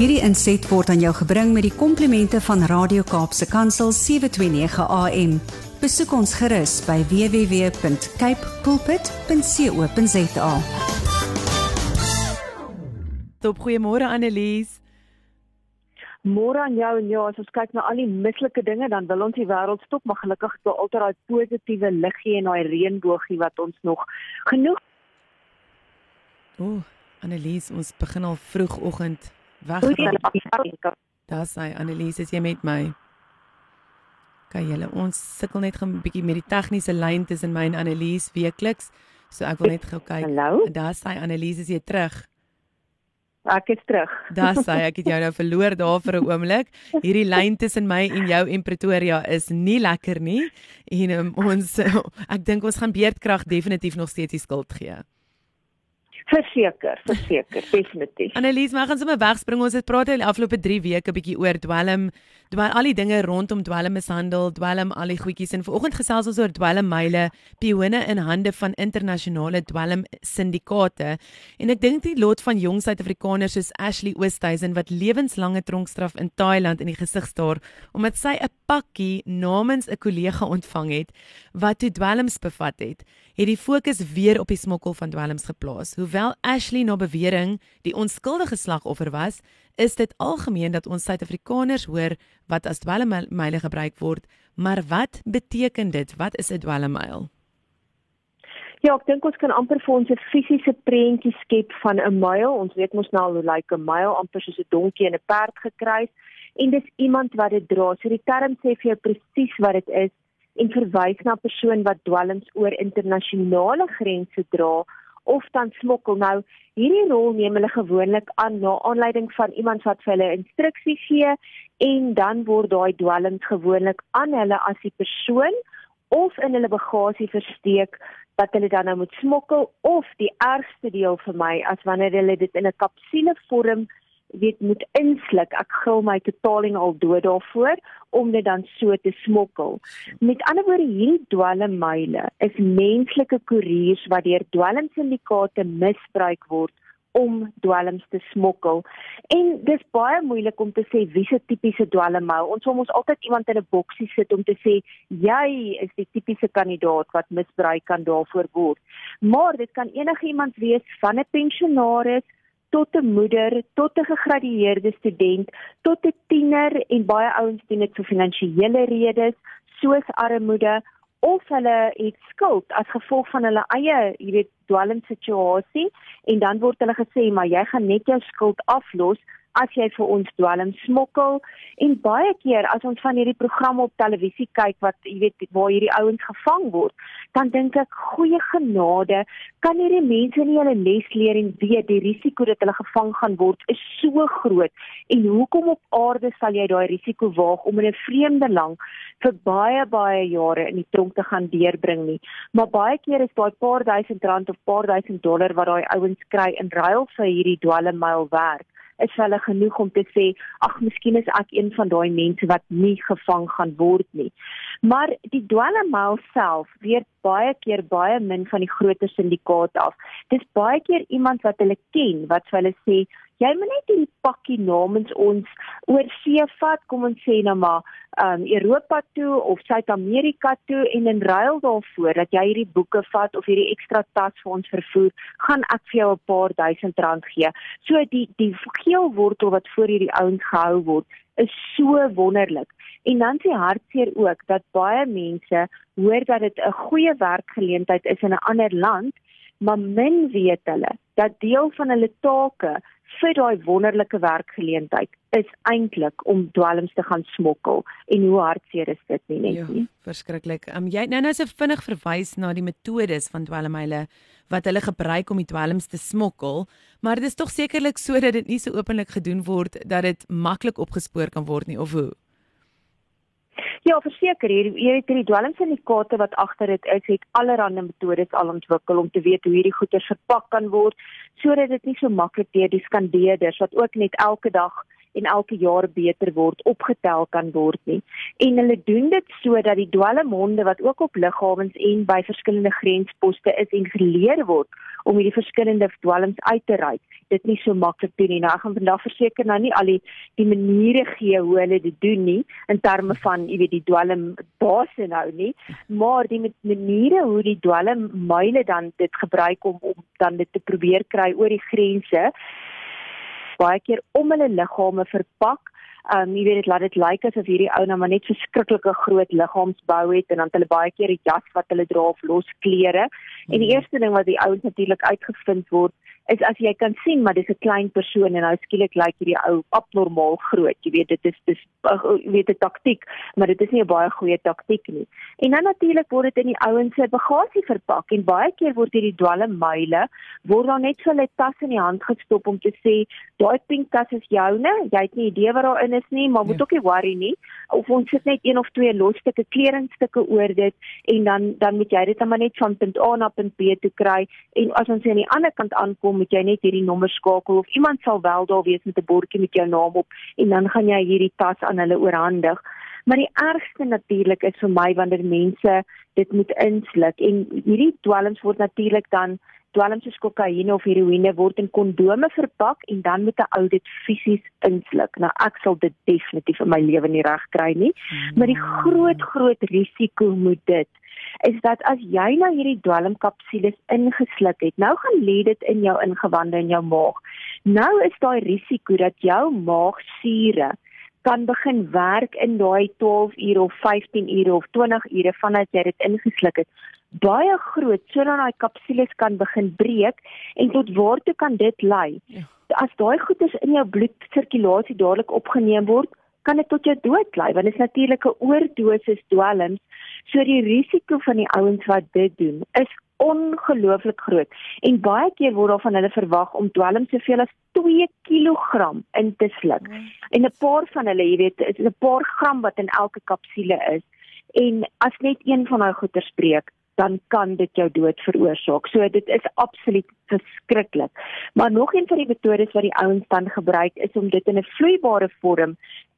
Hierdie inset word aan jou gebring met die komplimente van Radio Kaapse Kansel 729 AM. Besoek ons gerus by www.cape pulpit.co.za. Top goeiemôre Annelies. Môre aan jou en ja, as ons kyk na al die mislike dinge, dan wil ons die wêreld stop, maar gelukkig het ons altyd daai positiewe liggie en daai reënboogie wat ons nog genoeg Ooh, Annelies, ons begin al vroegoggend weg. Daar's hy, Annelies, is jy met my? Kyk julle, ons sukkel net 'n bietjie met die tegniese lyn tussen my en Annelies weekliks. So ek wil net gou kyk. Hallo? Daar's hy, Annelies, is jy terug? Ek is terug. Daar's hy, ek het jou nou verloor daar vir 'n oomblik. Hierdie lyn tussen my en jou en Pretoria is nie lekker nie. En um, ons ek dink ons gaan beerdkrag definitief nog steeds die skuld gee. Verseker, verseker, definitief. Annelies, maar gaan sommer wegspring. Ons het praat die afgelope 3 weke bietjie oor dwelm, dwelm al die dinge rondom dwelmmishandel, dwelm al die goedjies en vanoggend gesels ons oor dwelmmyle, pione in hande van internasionale dwelm syndikaate. En ek dink die lot van jong Suid-Afrikaners soos Ashley Oosthuizen wat lewenslange tronkstraf in Thailand in die gesig staar omdat sy 'n pakkie namens 'n kollega ontvang het wat toe dwelms bevat het, het die fokus weer op die smokkel van dwelms geplaas. Hoewel Ashley na bewering die onskuldige slagoffer was, is dit algemeen dat ons Suid-Afrikaners hoor wat as dwelmmyle gebruik word, maar wat beteken dit? Wat is 'n dwelmmyl? Ja, ek dink ons kan amper vir ons 'n fisiese prentjie skep van 'n myl. Ons weet mos nou hoe lyk 'n myl, amper soos 'n donkie en 'n perd gekruis en dis iemand wat dit dra. So die term sê vir jou presies wat dit is en verwys na 'n persoon wat dwelms oor internasionale grense dra of dan smokkel. Nou, hierdie rol neem hulle gewoonlik aan na aanleiding van iemand wat vir hulle instruksies gee en dan word daai dwelms gewoonlik aan hulle as die persoon of in hulle bagasie versteek wat hulle dan nou moet smokkel of die ergste deel vir my as wanneer hulle dit in 'n kapsule vorm weet moet insluk. Ek gil my totaling al dood daarvoor om dit dan so te smokkel. Met ander woorde hierdie dwelmmyle is menslike koeriers wat deur dwelmsyndikaate misbruik word om dwelms te smokkel. En dis baie moeilik om te sê wie se tipiese dwelmmyl. Ons wil mos altyd iemand in 'n boksie sit om te sê jy is die tipiese kandidaat wat misbruik kan daarvoor word. Maar dit kan enige iemand wees van 'n pensionaris tot 'n moeder, tot 'n gegradueerde student, tot 'n tiener en baie ouens doen dit vir finansiële redes, soos armoede of hulle het skuld as gevolg van hulle eie, jy weet, dwelmsituasie en dan word hulle gesê maar jy gaan net jou skuld aflos as jy vir ons dwelm smokkel. En baie keer as ons van hierdie programme op televisie kyk wat jy weet waar hierdie ouens gevang word dan dink ek goeie genade kan hierdie mense nie hulle les leer en weet die risiko dat hulle gevang gaan word is so groot? En hoekom op aarde sal jy daai risiko waag om in 'n vreemde land vir baie baie jare in die tronk te gaan deurbring nie? Maar baie keer is daai paar duisend rand of paar duisend dollar wat daai ouens kry in ruil vir hierdie dwelmmyl werk is hulle genoeg om te sê ag miskien is ek een van daai mense wat nie gevang gaan word nie. Maar die dwelmmyl self weet baie keer baie min van die groter syndikaat af. Dis baie keer iemand wat hulle ken wat vir hulle sê jy moet net hierdie pakkie namens ons oor see vat, kom ons sê nou maar, um Europa toe of Suid-Amerika toe en in ruil daarvoor dat jy hierdie boeke vat of hierdie ekstra tas vir ons vervoer, gaan ek vir jou 'n paar duisend rand gee. So die die geel wortel wat voor hierdie ouens gehou word, is so wonderlik. En dan sê hartseer ook dat baie mense hoor dat dit 'n goeie werkgeleentheid is in 'n ander land, maar min weet hulle dat deel van hulle take vir daai wonderlike werkgeleentheid is eintlik om dwelms te gaan smokkel en hoe hartseer is dit nie net ja, nie. Verskriklik. Um, jy nou nou so vinnig verwys na die metodes van dwelmhyle wat hulle gebruik om die dwelms te smokkel, maar dit is tog sekerlik sodat dit nie so openlik gedoen word dat dit maklik opgespoor kan word nie of hoe? Ja, verseker hier, hier het hierdie dwelmsyndikaate wat agter dit is, het allerlei metodes al ontwikkel om te weet hoe hierdie goeder verpak kan word sodat dit nie so maklik deur die skandeerders wat ook net elke dag en elke jaar beter word opgetel kan word nie. En hulle doen dit sodat die dwelmhonde wat ook op lughawens en by verskillende grensposte is en geleer word om hierdie verskillende dwelms uit te ry dit nie so maklik doen nie. Nou ek gaan vandag verseker nou nie al die die maniere gee hoe hulle dit doen nie in terme van jy weet die dwelm base nou nie, maar die maniere hoe die dwelm myle dan dit gebruik om om dan dit te probeer kry oor die grense baie keer om hulle liggame verpak Um jy weet dit laat dit lyk like asof hierdie ou nou maar net so skrikkelike groot liggaamsbou het en dan hulle baie keer die jas wat hulle dra of los klere. En die hmm. eerste ding wat die ouens natuurlik uitgevind word is as jy kan sien maar dis 'n klein persoon en nou skielik lyk hierdie ou abnormaal groot. Jy weet dit is dis jy weet 'n taktik, maar dit is nie 'n baie goeie taktik nie. En dan natuurlik word dit in die ouens se bagasie verpak en baie keer word hierdie dwalmmeile word dan net so 'n tas in die hand gestop om te sê daai pink tas is joune. Jy het nie idee wat daarin is nie, maar moet ja. ook nie worry nie. Of ons sit net een of twee losstukke kledingstukke oor dit en dan dan moet jy dit dan maar net van punt A na punt B toe kry en as ons aan die ander kant aankom moet jy net hierdie nommer skakel of iemand sal wel daar wees met 'n bordjie met jou naam op en dan gaan jy hierdie tas aan hulle oorhandig. Maar die ergste natuurlik is vir my wanneer mense dit moet insluk en hierdie dwelms word natuurlik dan dwelms soos kokaine of heroïne word in kondome verpak en dan moet 'n ou dit fisies insluk. Nou ek sal dit definitief in my lewe nie reg kry nie. Maar die groot groot risiko moet dit is dat as jy nou hierdie dwelmkapsules ingesluk het, nou gaan lê dit in jou ingewande en jou maag. Nou is daai risiko dat jou maagsure kan begin werk in daai 12 ure of 15 ure of 20 ure vandat jy dit ingesluk het baie groot sodat daai kapsules kan begin breek en tot waartoe kan dit lei? Ja. As daai goeders in jou bloedsirkulasie dadelik opgeneem word, kan dit tot jou dood lei want dit is natuurlike oordosis dwelms So die risiko van die ouens wat dit doen is ongelooflik groot en baie keer word daar van hulle verwag om dwelm soveel as 2 kg in te sluk. Mm. En 'n paar van hulle, jy weet, is 'n paar gram wat in elke kapsule is. En as net een van daai goeters spreek, dan kan dit jou dood veroorsaak. So dit is absoluut verskriklik. Maar nog een van die metodes wat die ouens dan gebruik is om dit in 'n vloeibare vorm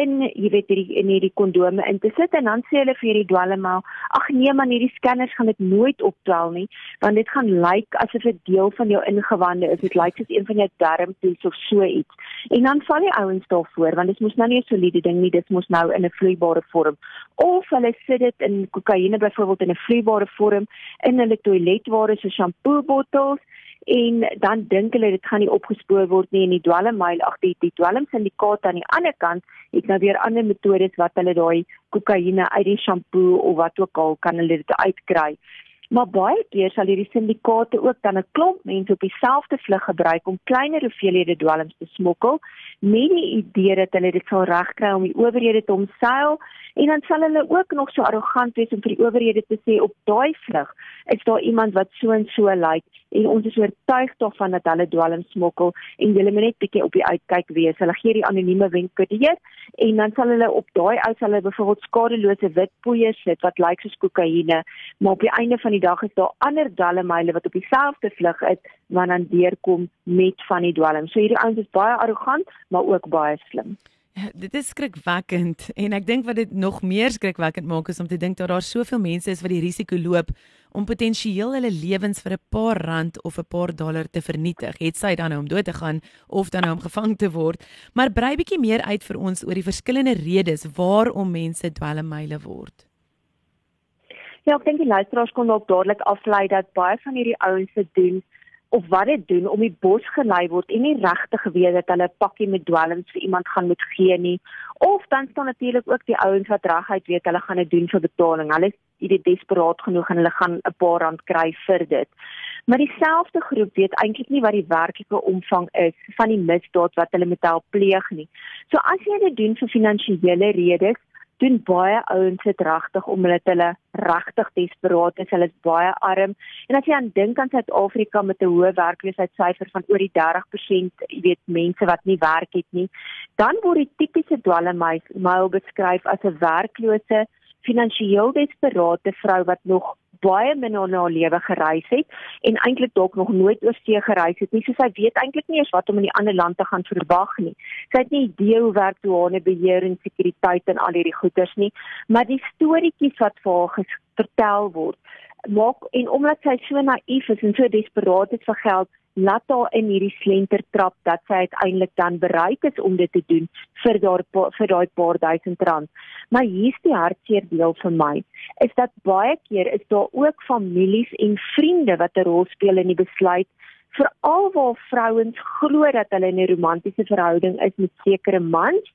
in jy weet hierdie in hierdie kondome in te sit en dan sê hulle vir hierdie dwelmmaal ag nee man hierdie skanners gaan dit nooit optel nie want dit gaan lyk asof dit deel van jou ingewande is. Dit lyk soos een van jou darmtoets of so iets. En dan val die ouens daarvoor want dit mos nou nie 'n soliede ding nie dit mos nou in 'n vloeibare vorm. Of hulle sit dit in kokaine byvoorbeeld in 'n vloeibare vorm in hulle toiletware so shampoo bottels en dan dink hulle dit gaan nie opgespoor word nie en die dwelmmail ag die die dwelmsyndikaat aan die ander kant het nou weer ander metodes wat hulle daai kokaine uit die shampoo of wat ook al kan hulle dit uitkry. Maar baie keer sal hierdie syndikaate ook dan 'n klomp mense op dieselfde vlug gebruik om kleiner hoeveelhede dwelms te smokkel met die idee dat hulle dit sal regkry om die owerhede te omseil en dan sal hulle ook nog so arrogant wees om vir die owerhede te sê op daai vlug is daar iemand wat so en so lyk like, en ons is oortuig daarvan dat hulle dwelms smokkel en hulle moet net bietjie op die uitkyk wees. Hulle gee die anonieme wenke deur en dan sal hulle op daai ou sal hulle byvoorbeeld skadelose wit poeier sit wat lyk like soos kokaine, maar op die einde van die dag is daar ander dwelmmeile wat op dieselfde vlug is wat dan deurkom met van die dwelm. So hierdie ouens is baie arrogant, maar ook baie slim. Dit is skrikwekkend en ek dink wat dit nog meer skrikwekkend maak is om te dink dat daar soveel mense is wat die risiko loop om potensieel hulle lewens vir 'n paar rand of 'n paar dollar te vernietig. Het sy dan nou om dood te gaan of dan nou om gevang te word. Maar brei bietjie meer uit vir ons oor die verskillende redes waarom mense dwelmmeile word. Ja, ek dink die luisteraars kon dalk dadelik aflei dat baie van hierdie ouens se doen of wat dit doen om die bos gelei word en nie regtig geweet dat hulle 'n pakkie met dwelms vir iemand gaan moet gee nie. Of dan staan natuurlik ook die ouens wat reguit weet hulle gaan dit doen vir betaling. Hulle is hierdie desperaat genoeg en hulle gaan 'n paar rand kry vir dit. Maar dieselfde groep weet eintlik nie wat die werklike omvang is van die misdaad wat hulle met help pleeg nie. So as jy dit doen vir finansiële redes, doen baie ouens dit regtig omdat hulle regtig desperaat is. Hulle is baie arm. En as jy aan dink aan Suid-Afrika met 'n hoë werkloosheidssyfer van oor die 30%, jy weet, mense wat nie werk het nie, dan word die tipiese dwelmmeil beskryf as 'n werklose, finansiëel desperate vrou wat nog baie min in haar lewe gereis het en eintlik dalk nog nooit oor see gereis het nie. So sy weet eintlik nie eens wat om in die ander land te gaan verwag nie. Sy het nie idee hoe werk douane beheer en sekuriteit en al hierdie goeders nie, maar die storieetjies wat vir haar vertel word maak en omdat sy so naïef is en so desperaat is vir geld, laat haar in hierdie slenter trap dat sy uiteindelik dan bereid is om dit te doen vir daar vir daai paar duisend rand. Maar hier's die hartseer deel vir my, is dat baie keer is daar ook families en vriende wat 'n rol speel in die besluit veral waar vrouens glo dat hulle in 'n romantiese verhouding is met sekere mans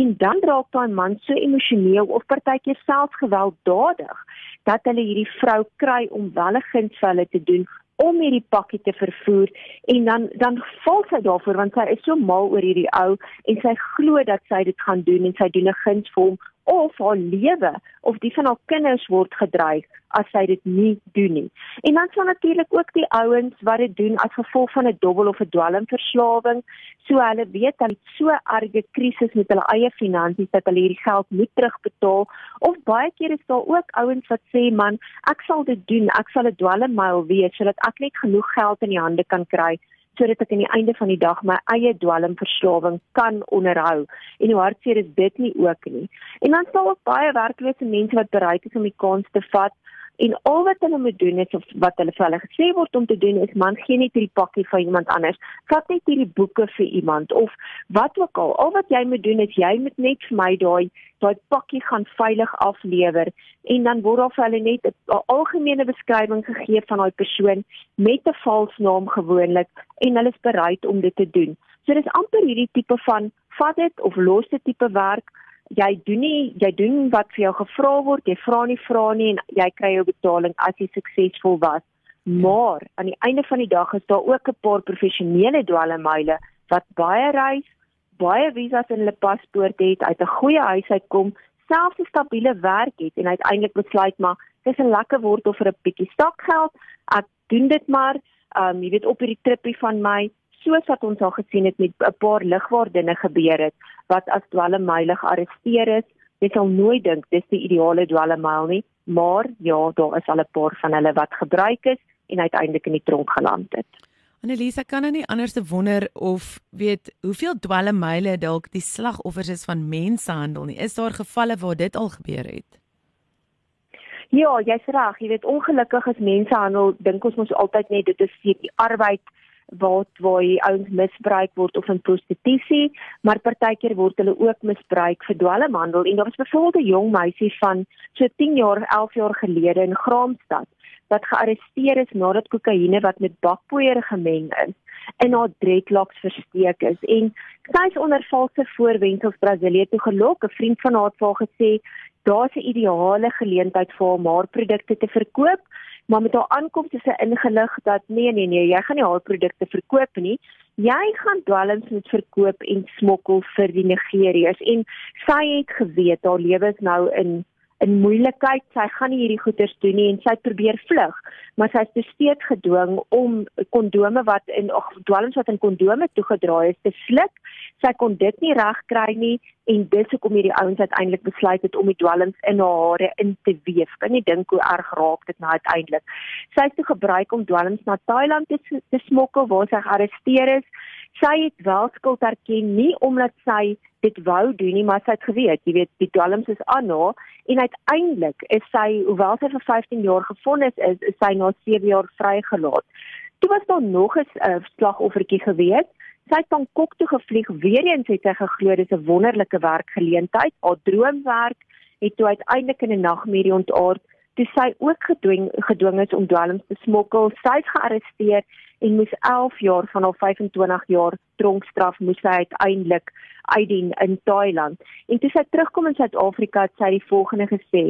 en dan raak daai man so emosioneel of partykeer selfs gewelddadig dat hulle hierdie vrou kry om wel 'n guns vir hulle te doen om hierdie pakkie te vervoer en dan dan val sy daarvoor want sy is so mal oor hierdie ou en sy glo dat sy dit gaan doen en sy doen 'n guns vir hom of haar lewe of die van haar kinders word gedreig as sy dit nie doen nie. En dan sal natuurlik ook die ouens wat dit doen as gevolg van 'n dobbel of 'n dwelmverslawing, so hulle weet hulle het so erge krisis met hulle eie finansies dat hulle hierdie geld moet terugbetaal of baie keer is daar ook ouens wat sê man, ek sal dit doen, ek sal 'n dwelmmail wees sodat ek net genoeg geld in die hande kan kry sodat ek aan die einde van die dag my eie dwelmverslawing kan onderhou. En hoe hartseer is dit nie ook nie. En dan sal ook baie werklose mense wat bereid is om die kans te vat en al wat hulle moet doen is of wat hulle vir hulle gesê word om te doen is man gee net hierdie pakkie vir iemand anders. Vat net hierdie boeke vir iemand of wat ook al. Al wat jy moet doen is jy moet net vir my daai daai pakkie gaan veilig aflewer en dan word daar vir hulle net 'n algemene beskrywing gegee van daai persoon met 'n vals naam gewoonlik en hulle is bereid om dit te doen. So dis amper hierdie tipe van vat dit of los dit tipe werk jy doen nie jy doen wat vir jou gevra word, jy vra nie vra nie en jy kry jou betaling as jy suksesvol was. Maar aan die einde van die dag is daar ook 'n paar professionele dwelmmeile wat baie reis, baie visas in hulle paspoort het, uit 'n goeie huis uitkom, selfs 'n stabiele werk het en uiteindelik besluit maar dis 'n lekker wortel vir 'n bietjie stakgeld. Ek doen dit maar, ehm um, jy weet op hierdie tripie van my soos wat ons al gesien het met 'n paar ligwaardinge gebeur het wat as dwelmmeile gearresteer is. Jy sal nooit dink dis die ideale dwelmmeil nie, maar ja, daar is al 'n paar van hulle wat gebruik is en uiteindelik in die tronk geland het. Annelisa kan nou nie anders te wonder of weet hoeveel dwelmmeile dalk die slagoffers is van mensenhandel nie. Is daar gevalle waar dit al gebeur het? Ja, jy's reg. Jy weet ongelukkig is mensenhandel dink ons mos altyd net dit is die arbeid wat waar die ouens misbruik word of in prostitusie, maar partykeer word hulle ook misbruik vir dwelmhandel en daar was byvoorbeeld 'n jong meisie van so 10 jaar, 11 jaar gelede in Graamsstad wat gearresteer is nadat kokaine wat met bakpoeier gemeng is in haar dreadlocks versteek is en sy is onder valse voorwendsels Brasilië toe gelok. 'n Vriend van haar het vir haar gesê daar's 'n ideale geleentheid vir haar maar produkte te verkoop maar met haar aankoms is sy ingelig dat nee nee nee, jy gaan nie haar produkte verkoop nie. Jy gaan dwelms moet verkoop en smokkel vir die Nigeriërs en sy het geweet haar lewe is nou in in moeilikheid. Sy gaan nie hierdie goeders doen nie en sy probeer vlug, maar sy is steeds gedwing om kondome wat in ag dwelms wat in kondome toegedraai is te sluk. Sy kon dit nie regkry nie en dis hoekom hierdie ouens uiteindelik besluit het om die dwelms in haar hare in te weef. Kan jy dink hoe erg raak dit nou uiteindelik? Sy het toe gebruik om dwelms na Thailand te, te smokkel waar sy gearresteer is. Sy het wel skuld erken nie omdat sy dit wou doen nie, maar sy het geweet, jy weet, die dwelms is aan haar en uiteindelik is sy, hoewel sy vir 15 jaar gefonnis is, is sy na 7 jaar vrygelaat. Toe was daar nog 'n uh, slagoffertjie gewees. Sy het van Kok toe gevlieg. Weer eens het sy geglo dis 'n wonderlike werkgeleentheid. Haar droomwerk het toe uiteindelik in 'n nagmerrie ontaard toe sy ook gedwing gedwing is om dwelms te smokkel. Sy is gearresteer en moes 11 jaar van haar 25 jaar tronkstraf moes sy uiteindelik uitdien in Thailand. En toe sy terugkom in Suid-Afrika het sy die volgende gesê: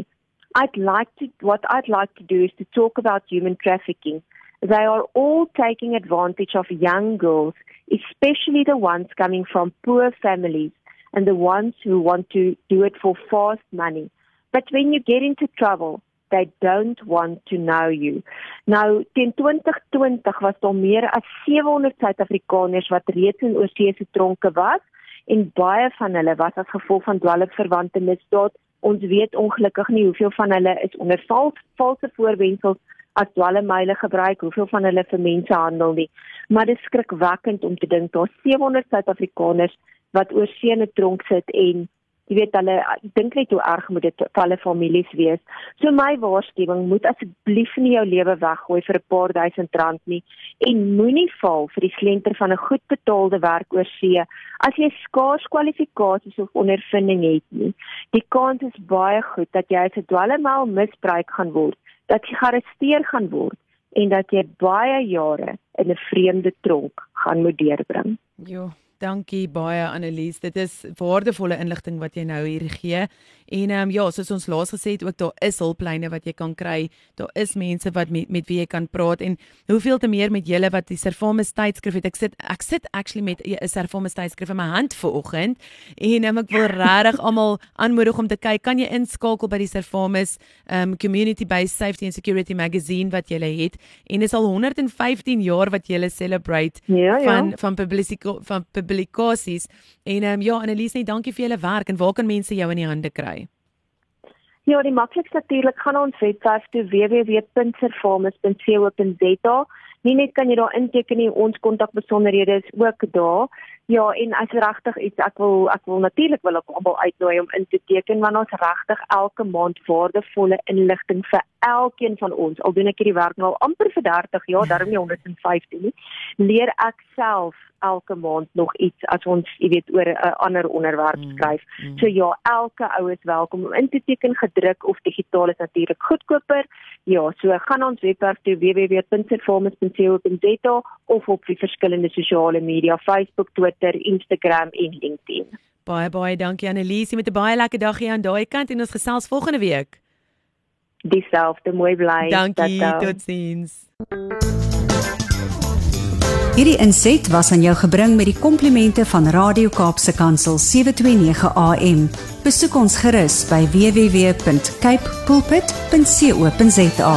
I'd like to what I'd like to do is to talk about human trafficking. They are all taking advantage of young girls, especially the ones coming from poor families and the ones who want to do it for fast money. But when you get into trouble, they don't want to know you. Nou teen 2020 was daar meer as 700 Suid-Afrikaners wat reeds in oorsese tronke was en baie van hulle was as gevolg van dwelmverwante misdaad. Ons weet ongelukkig nie hoeveel van hulle is onder vals, valse voorwendsels as dwelmmeile gebruik, hoeveel van hulle vir mensehandel nie. Maar dit skrikwekkend om te dink daar 700 Suid-Afrikaners wat oorsee in 'n tronk sit en Jy weet hulle dink net hoe erg moet dit vir hulle families wees. So my waarskuwing moet asseblief nie jou lewe weggooi vir 'n paar duisend rand nie en moenie val vir die slenter van 'n goed betaalde werk oor see as jy skaars kwalifikasies of ondervinding het nie. Die kans is baie goed dat jy as 'n dwelmmal misbruik gaan word, dat jy gearresteer gaan word en dat jy baie jare in 'n vreemde tronk gaan moet deurbring. Jo, Dankie baie Annelies. Dit is waardevolle inligting wat jy nou hier gee. En ehm um, ja, soos ons laas gesê het ook daar is hulplyne wat jy kan kry. Daar is mense wat met met wie jy kan praat en hoeveel te meer met julle wat die Servamus tydskrif het. Ek sit ek sit actually met 'n Servamus tydskrif in my hand vir oggend en um, ek wil regtig almal aanmoedig om te kyk. Kan jy inskakel by die Servamus ehm um, Community Based Safety and Security Magazine wat jy het en is al 115 jaar wat jy celebrate ja, ja. van van publisiteit van publikasies. En ehm um, ja, Annelies, net dankie vir julle werk en waar kan mense jou in die hande kry? Ja, die maklikste natuurlik gaan ons webwerf toe www.servamus.co.za. Nie net kan jy daar inteken nie, ons kontakbesonderhede is ook daar. Ja, en as regtig iets ek wil ek wil natuurlik wil ek almal uitnooi om in te teken want ons regtig elke maand waardevolle inligting vir elkeen van ons. Al doen ek hierdie werk nou al amper vir 30 jaar, daarom nie 115 nie. Leer ek self elke maand nog iets as ons, jy weet, oor 'n uh, ander onderwerp mm, skryf. Mm, mm. So ja, elke ou is welkom om in te teken gedruk of digitaal is natuurlik goedkoper. Ja, so gaan ons webwerf toe www.performance.co.za of op die verskillende sosiale media, Facebook, Twitter, Instagram en LinkedIn. Baie baie dankie Annelies, jy met 'n baie lekker dag hier aan daai kant en ons gesels volgende week. Dieselfde mooi bly. Dankie, totsiens. Hierdie inset was aan jou gebring met die komplimente van Radio Kaapse Kansel 729 AM. Besoek ons gerus by www.cape pulpit.co.za.